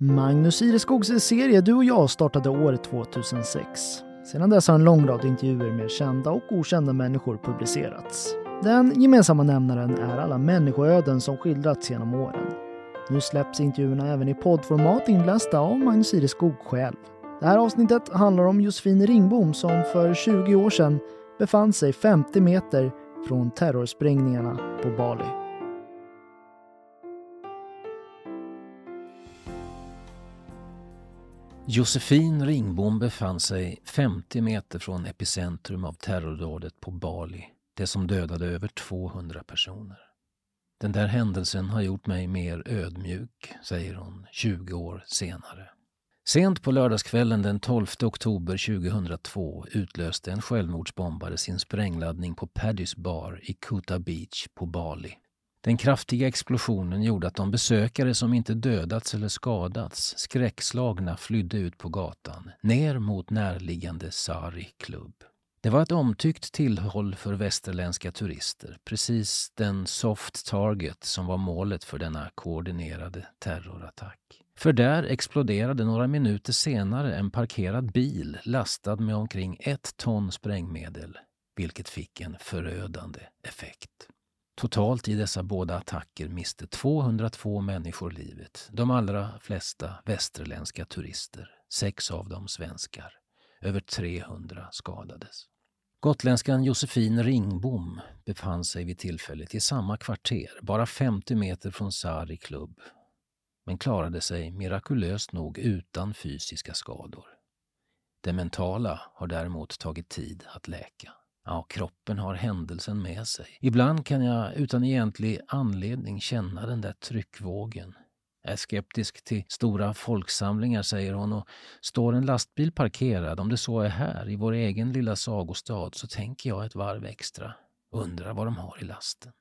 Magnus Ireskogs serie Du och jag startade år 2006. Sedan dess har en lång rad intervjuer med kända och okända människor publicerats. Den gemensamma nämnaren är alla människoöden som skildrats genom åren. Nu släpps intervjuerna även i poddformat inlästa av Magnus Ireskog själv. Det här avsnittet handlar om Josefin Ringbom som för 20 år sedan befann sig 50 meter från terrorsprängningarna på Bali. Josefin Ringbom befann sig 50 meter från epicentrum av terrordådet på Bali, det som dödade över 200 personer. Den där händelsen har gjort mig mer ödmjuk, säger hon 20 år senare. Sent på lördagskvällen den 12 oktober 2002 utlöste en självmordsbombare sin sprängladdning på Paddys bar i Kuta Beach på Bali. Den kraftiga explosionen gjorde att de besökare som inte dödats eller skadats skräckslagna flydde ut på gatan, ner mot närliggande Sari klubb. Det var ett omtyckt tillhåll för västerländska turister, precis den soft target som var målet för denna koordinerade terrorattack. För där exploderade några minuter senare en parkerad bil lastad med omkring ett ton sprängmedel, vilket fick en förödande effekt. Totalt i dessa båda attacker miste 202 människor livet, de allra flesta västerländska turister, sex av dem svenskar. Över 300 skadades. Gotländskan Josefin Ringbom befann sig vid tillfället i samma kvarter, bara 50 meter från Sari klubb, men klarade sig mirakulöst nog utan fysiska skador. Det mentala har däremot tagit tid att läka. Ja, kroppen har händelsen med sig. Ibland kan jag utan egentlig anledning känna den där tryckvågen. Jag är skeptisk till stora folksamlingar, säger hon, och står en lastbil parkerad, om det så är här, i vår egen lilla sagostad, så tänker jag ett varv extra. Undrar vad de har i lasten.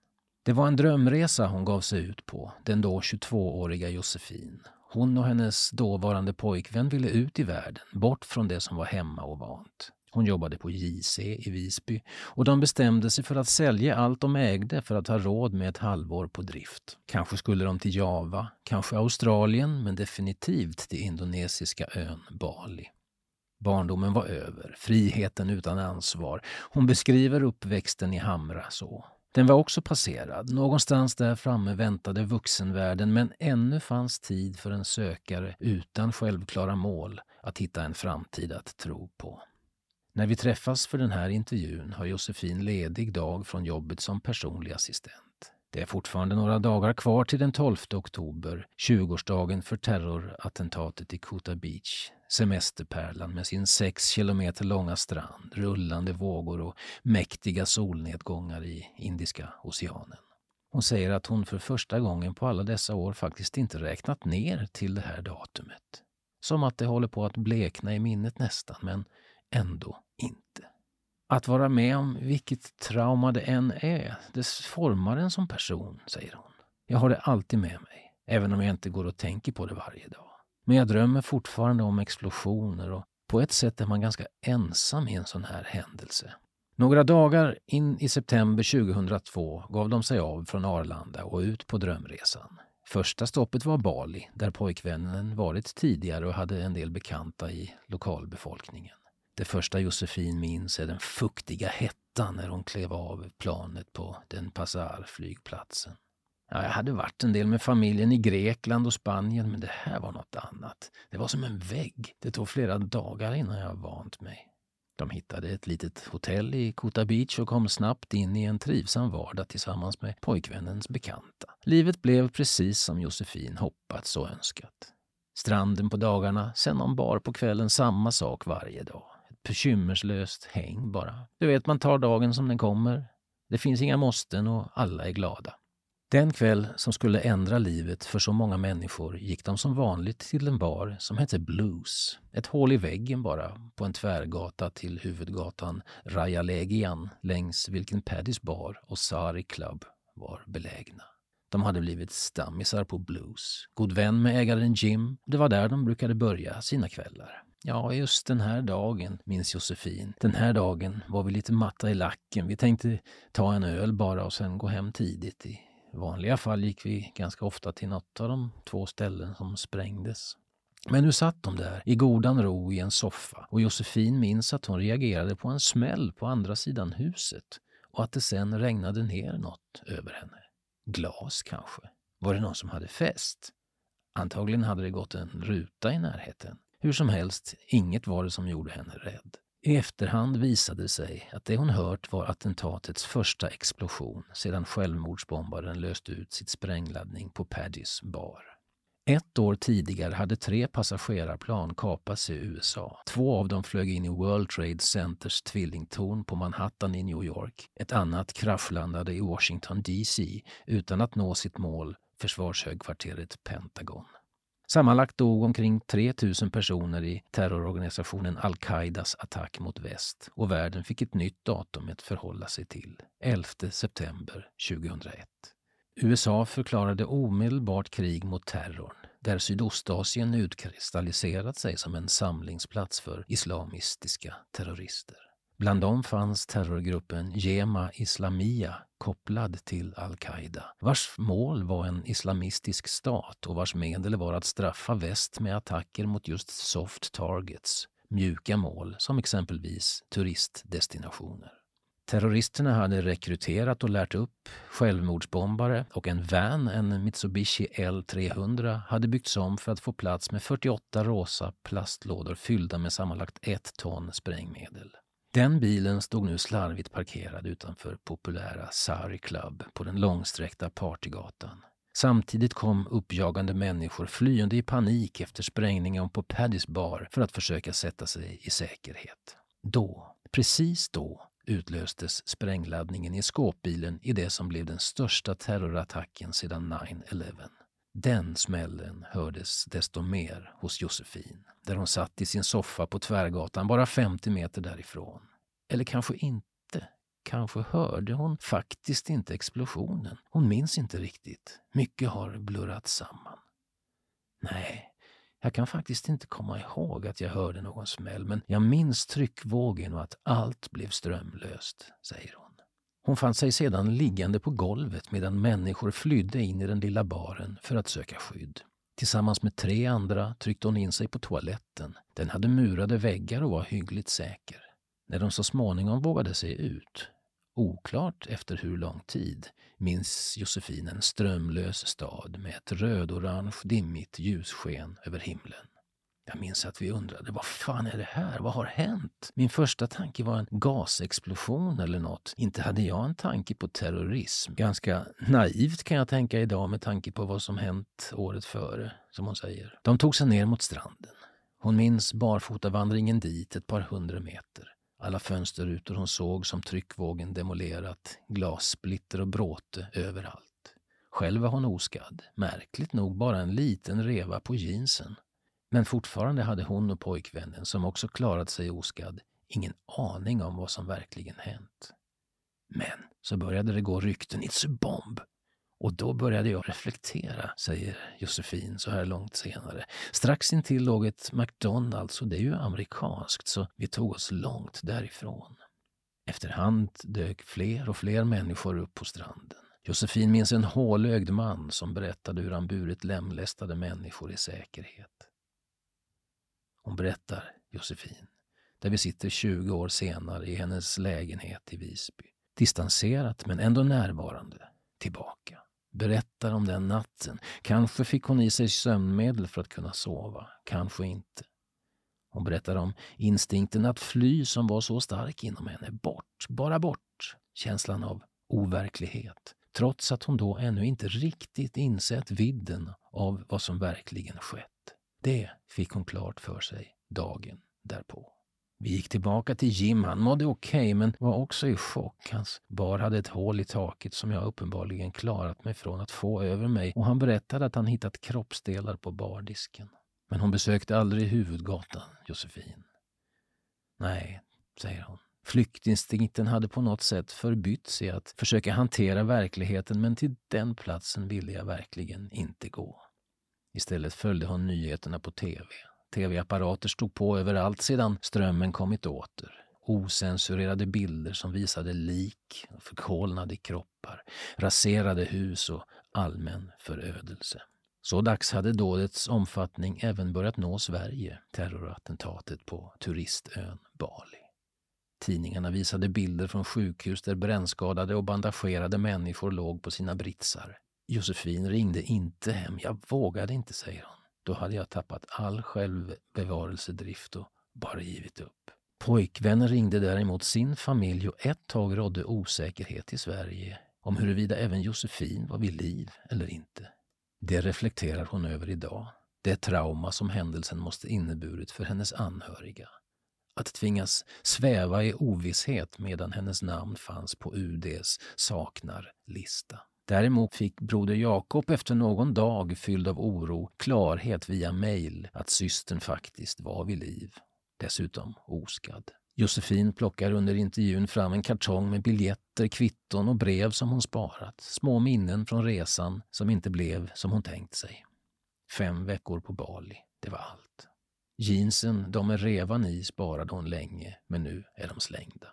Det var en drömresa hon gav sig ut på, den då 22-åriga Josefin. Hon och hennes dåvarande pojkvän ville ut i världen, bort från det som var hemma och vant. Hon jobbade på JC i Visby och de bestämde sig för att sälja allt de ägde för att ha råd med ett halvår på drift. Kanske skulle de till Java, kanske Australien, men definitivt till indonesiska ön Bali. Barndomen var över, friheten utan ansvar. Hon beskriver uppväxten i Hamra så. Den var också passerad. Någonstans där framme väntade vuxenvärlden men ännu fanns tid för en sökare utan självklara mål att hitta en framtid att tro på. När vi träffas för den här intervjun har Josefin ledig dag från jobbet som personlig assistent. Det är fortfarande några dagar kvar till den 12 oktober, 20-årsdagen för terrorattentatet i Kuta Beach. Semesterpärlan med sin sex kilometer långa strand, rullande vågor och mäktiga solnedgångar i Indiska oceanen. Hon säger att hon för första gången på alla dessa år faktiskt inte räknat ner till det här datumet. Som att det håller på att blekna i minnet nästan, men ändå inte. Att vara med om vilket trauma det än är, det formar en som person, säger hon. Jag har det alltid med mig, även om jag inte går och tänker på det varje dag. Men jag drömmer fortfarande om explosioner och på ett sätt är man ganska ensam i en sån här händelse. Några dagar in i september 2002 gav de sig av från Arlanda och ut på drömresan. Första stoppet var Bali, där pojkvännen varit tidigare och hade en del bekanta i lokalbefolkningen. Det första Josefin minns är den fuktiga hettan när hon klev av planet på den Passar-flygplatsen. Ja, jag hade varit en del med familjen i Grekland och Spanien, men det här var något annat. Det var som en vägg. Det tog flera dagar innan jag vant mig. De hittade ett litet hotell i Kota Beach och kom snabbt in i en trivsam vardag tillsammans med pojkvännens bekanta. Livet blev precis som Josefin hoppats och önskat. Stranden på dagarna, sen någon bar på kvällen, samma sak varje dag bekymmerslöst häng bara. Du vet, man tar dagen som den kommer. Det finns inga måsten och alla är glada. Den kväll som skulle ändra livet för så många människor gick de som vanligt till en bar som hette Blues. Ett hål i väggen bara, på en tvärgata till huvudgatan Rajalegian längs vilken Paddys bar och Sari Club var belägna. De hade blivit stammisar på Blues, god vän med ägaren Jim. Det var där de brukade börja sina kvällar. Ja, just den här dagen, minns Josefin. Den här dagen var vi lite matta i lacken. Vi tänkte ta en öl bara och sen gå hem tidigt. I vanliga fall gick vi ganska ofta till något av de två ställen som sprängdes. Men nu satt de där i godan ro i en soffa och Josefin minns att hon reagerade på en smäll på andra sidan huset och att det sen regnade ner något över henne. Glas kanske? Var det någon som hade fest? Antagligen hade det gått en ruta i närheten. Hur som helst, inget var det som gjorde henne rädd. I efterhand visade det sig att det hon hört var attentatets första explosion sedan självmordsbombaren löst ut sitt sprängladdning på Paddys bar. Ett år tidigare hade tre passagerarplan kapats i USA. Två av dem flög in i World Trade Centers tvillingtorn på Manhattan i New York. Ett annat kraschlandade i Washington DC utan att nå sitt mål, försvarshögkvarteret Pentagon. Sammanlagt dog omkring 3 000 personer i terrororganisationen al-Qaidas attack mot väst och världen fick ett nytt datum att förhålla sig till, 11 september 2001. USA förklarade omedelbart krig mot terrorn där Sydostasien utkristalliserat sig som en samlingsplats för islamistiska terrorister. Bland dem fanns terrorgruppen Jema Islamia kopplad till al-Qaida, vars mål var en islamistisk stat och vars medel var att straffa väst med attacker mot just soft targets, mjuka mål som exempelvis turistdestinationer. Terroristerna hade rekryterat och lärt upp självmordsbombare och en van, en Mitsubishi L300, hade byggts om för att få plats med 48 rosa plastlådor fyllda med sammanlagt ett ton sprängmedel. Den bilen stod nu slarvigt parkerad utanför populära Sari Club på den långsträckta partygatan. Samtidigt kom uppjagande människor flyende i panik efter sprängningen på Paddys bar för att försöka sätta sig i säkerhet. Då, precis då, utlöstes sprängladdningen i skåpbilen i det som blev den största terrorattacken sedan 9-11. Den smällen hördes desto mer hos Josefin, där hon satt i sin soffa på Tvärgatan bara 50 meter därifrån. Eller kanske inte. Kanske hörde hon faktiskt inte explosionen. Hon minns inte riktigt. Mycket har blurrat samman. Nej, jag kan faktiskt inte komma ihåg att jag hörde någon smäll, men jag minns tryckvågen och att allt blev strömlöst, säger hon. Hon fann sig sedan liggande på golvet medan människor flydde in i den lilla baren för att söka skydd. Tillsammans med tre andra tryckte hon in sig på toaletten. Den hade murade väggar och var hyggligt säker. När de så småningom vågade sig ut, oklart efter hur lång tid, minns Josefin en strömlös stad med ett rödorange dimmigt ljussken över himlen. Jag minns att vi undrade, vad fan är det här? Vad har hänt? Min första tanke var en gasexplosion eller något. Inte hade jag en tanke på terrorism. Ganska naivt kan jag tänka idag med tanke på vad som hänt året före, som hon säger. De tog sig ner mot stranden. Hon minns barfotavandringen dit ett par hundra meter. Alla fönsterrutor hon såg som tryckvågen demolerat, glassplitter och bråte överallt. Själv var hon oskadd, märkligt nog bara en liten reva på jeansen. Men fortfarande hade hon och pojkvännen, som också klarat sig oskadd, ingen aning om vad som verkligen hänt. Men så började det gå rykten, it's a bomb. Och då började jag reflektera, säger Josefin så här långt senare. Strax intill låg ett McDonalds och det är ju amerikanskt, så vi tog oss långt därifrån. Efterhand dök fler och fler människor upp på stranden. Josefin minns en hålögd man som berättade hur han burit lemlästade människor i säkerhet. Hon berättar, Josefin, där vi sitter 20 år senare i hennes lägenhet i Visby. Distanserat men ändå närvarande, tillbaka. Berättar om den natten. Kanske fick hon i sig sömnmedel för att kunna sova, kanske inte. Hon berättar om instinkten att fly som var så stark inom henne. Bort, bara bort. Känslan av overklighet. Trots att hon då ännu inte riktigt insett vidden av vad som verkligen skett. Det fick hon klart för sig dagen därpå. Vi gick tillbaka till Jim. Han mådde okej, okay, men var också i chock. Hans bar hade ett hål i taket som jag uppenbarligen klarat mig från att få över mig och han berättade att han hittat kroppsdelar på bardisken. Men hon besökte aldrig huvudgatan, Josefin. Nej, säger hon. Flyktinstinkten hade på något sätt förbytts i att försöka hantera verkligheten men till den platsen ville jag verkligen inte gå. Istället följde hon nyheterna på tv. Tv-apparater stod på överallt sedan strömmen kommit åter. Osensurerade bilder som visade lik, förkolnade kroppar, raserade hus och allmän förödelse. Så dags hade dådets omfattning även börjat nå Sverige, terrorattentatet på turistön Bali. Tidningarna visade bilder från sjukhus där brännskadade och bandagerade människor låg på sina britsar. Josefin ringde inte hem. Jag vågade inte, säger hon. Då hade jag tappat all självbevarelsedrift och bara givit upp. Pojkvännen ringde däremot sin familj och ett tag rådde osäkerhet i Sverige om huruvida även Josefin var vid liv eller inte. Det reflekterar hon över idag. Det trauma som händelsen måste inneburit för hennes anhöriga. Att tvingas sväva i ovisshet medan hennes namn fanns på UDs saknar-lista. Däremot fick broder Jakob efter någon dag fylld av oro klarhet via mejl att systern faktiskt var vid liv. Dessutom oskadd. Josefin plockar under intervjun fram en kartong med biljetter, kvitton och brev som hon sparat. Små minnen från resan som inte blev som hon tänkt sig. Fem veckor på Bali, det var allt. Jeansen, de med revan i, sparade hon länge, men nu är de slängda.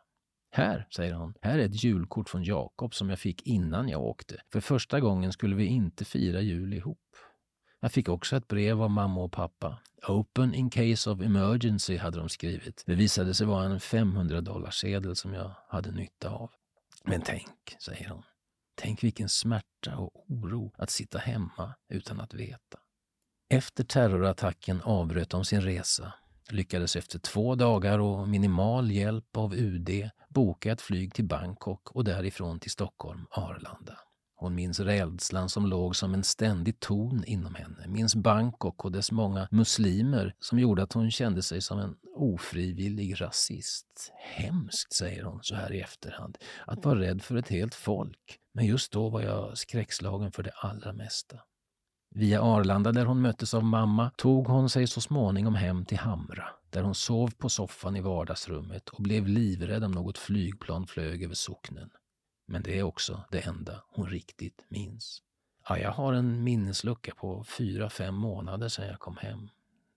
Här, säger hon, här är ett julkort från Jakob som jag fick innan jag åkte. För första gången skulle vi inte fira jul ihop. Jag fick också ett brev av mamma och pappa. Open in case of emergency hade de skrivit. Det visade sig vara en 500 dollarsedel som jag hade nytta av. Men tänk, säger hon. Tänk vilken smärta och oro att sitta hemma utan att veta. Efter terrorattacken avbröt de sin resa, lyckades efter två dagar och minimal hjälp av UD boka ett flyg till Bangkok och därifrån till Stockholm, Arlanda. Hon minns rädslan som låg som en ständig ton inom henne, minns Bangkok och dess många muslimer som gjorde att hon kände sig som en ofrivillig rasist. Hemskt, säger hon så här i efterhand, att vara rädd för ett helt folk. Men just då var jag skräckslagen för det allra mesta. Via Arlanda, där hon möttes av mamma, tog hon sig så småningom hem till Hamra, där hon sov på soffan i vardagsrummet och blev livrädd om något flygplan flög över socknen. Men det är också det enda hon riktigt minns. Ja, jag har en minneslucka på fyra, fem månader sedan jag kom hem.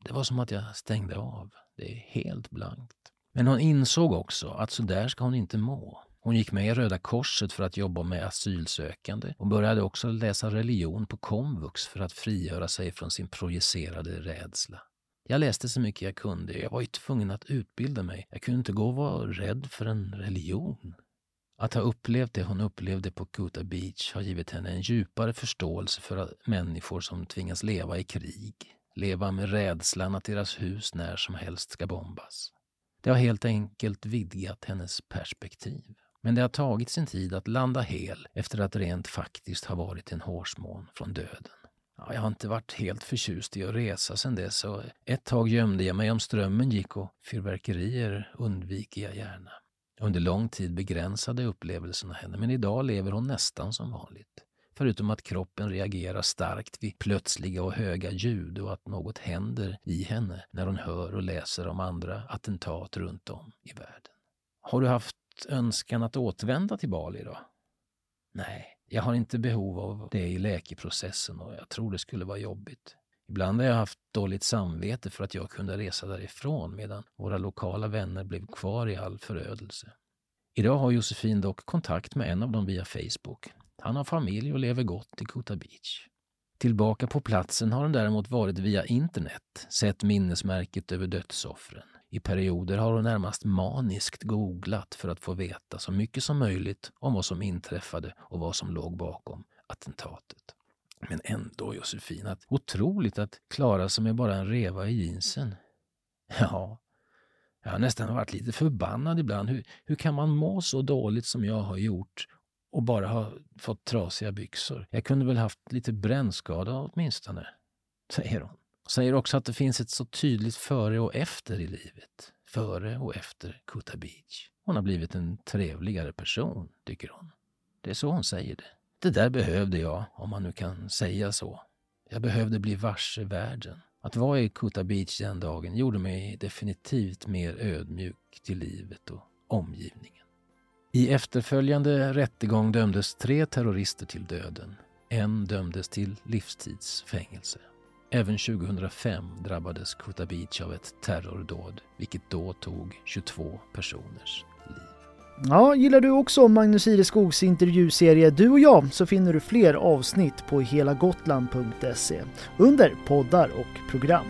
Det var som att jag stängde av. Det är helt blankt. Men hon insåg också att så där ska hon inte må. Hon gick med i Röda Korset för att jobba med asylsökande och började också läsa religion på komvux för att frigöra sig från sin projicerade rädsla. Jag läste så mycket jag kunde. Jag var ju tvungen att utbilda mig. Jag kunde inte gå och vara rädd för en religion. Att ha upplevt det hon upplevde på Kuta Beach har givit henne en djupare förståelse för människor som tvingas leva i krig, leva med rädslan att deras hus när som helst ska bombas. Det har helt enkelt vidgat hennes perspektiv. Men det har tagit sin tid att landa hel efter att rent faktiskt ha varit en hårsmån från döden. Ja, jag har inte varit helt förtjust i att resa sedan dess och ett tag gömde jag mig om strömmen gick och fyrverkerier undviker jag gärna. Under lång tid begränsade upplevelserna henne, men idag lever hon nästan som vanligt. Förutom att kroppen reagerar starkt vid plötsliga och höga ljud och att något händer i henne när hon hör och läser om andra attentat runt om i världen. Har du haft önskan att återvända till Bali då? Nej, jag har inte behov av det i läkeprocessen och jag tror det skulle vara jobbigt. Ibland har jag haft dåligt samvete för att jag kunde resa därifrån medan våra lokala vänner blev kvar i all förödelse. Idag har Josefin dock kontakt med en av dem via Facebook. Han har familj och lever gott i Kuta Beach. Tillbaka på platsen har hon däremot varit via internet, sett minnesmärket över dödsoffren. I perioder har hon närmast maniskt googlat för att få veta så mycket som möjligt om vad som inträffade och vad som låg bakom attentatet. Men ändå, Josefin, att otroligt att klara sig med bara en reva i jeansen. Ja, jag har nästan varit lite förbannad ibland. Hur, hur kan man må så dåligt som jag har gjort och bara ha fått trasiga byxor? Jag kunde väl haft lite brännskada åtminstone, säger hon. Säger också att det finns ett så tydligt före och efter i livet. Före och efter Kuta Beach. Hon har blivit en trevligare person, tycker hon. Det är så hon säger det. Det där behövde jag, om man nu kan säga så. Jag behövde bli varse världen. Att vara i Kuta Beach den dagen gjorde mig definitivt mer ödmjuk till livet och omgivningen. I efterföljande rättegång dömdes tre terrorister till döden. En dömdes till livstidsfängelse. Även 2005 drabbades Kuta Beach av ett terrordåd, vilket då tog 22 personers liv. Ja, gillar du också Magnus Ireskogs intervjuserie Du och jag så finner du fler avsnitt på helagotland.se under poddar och program.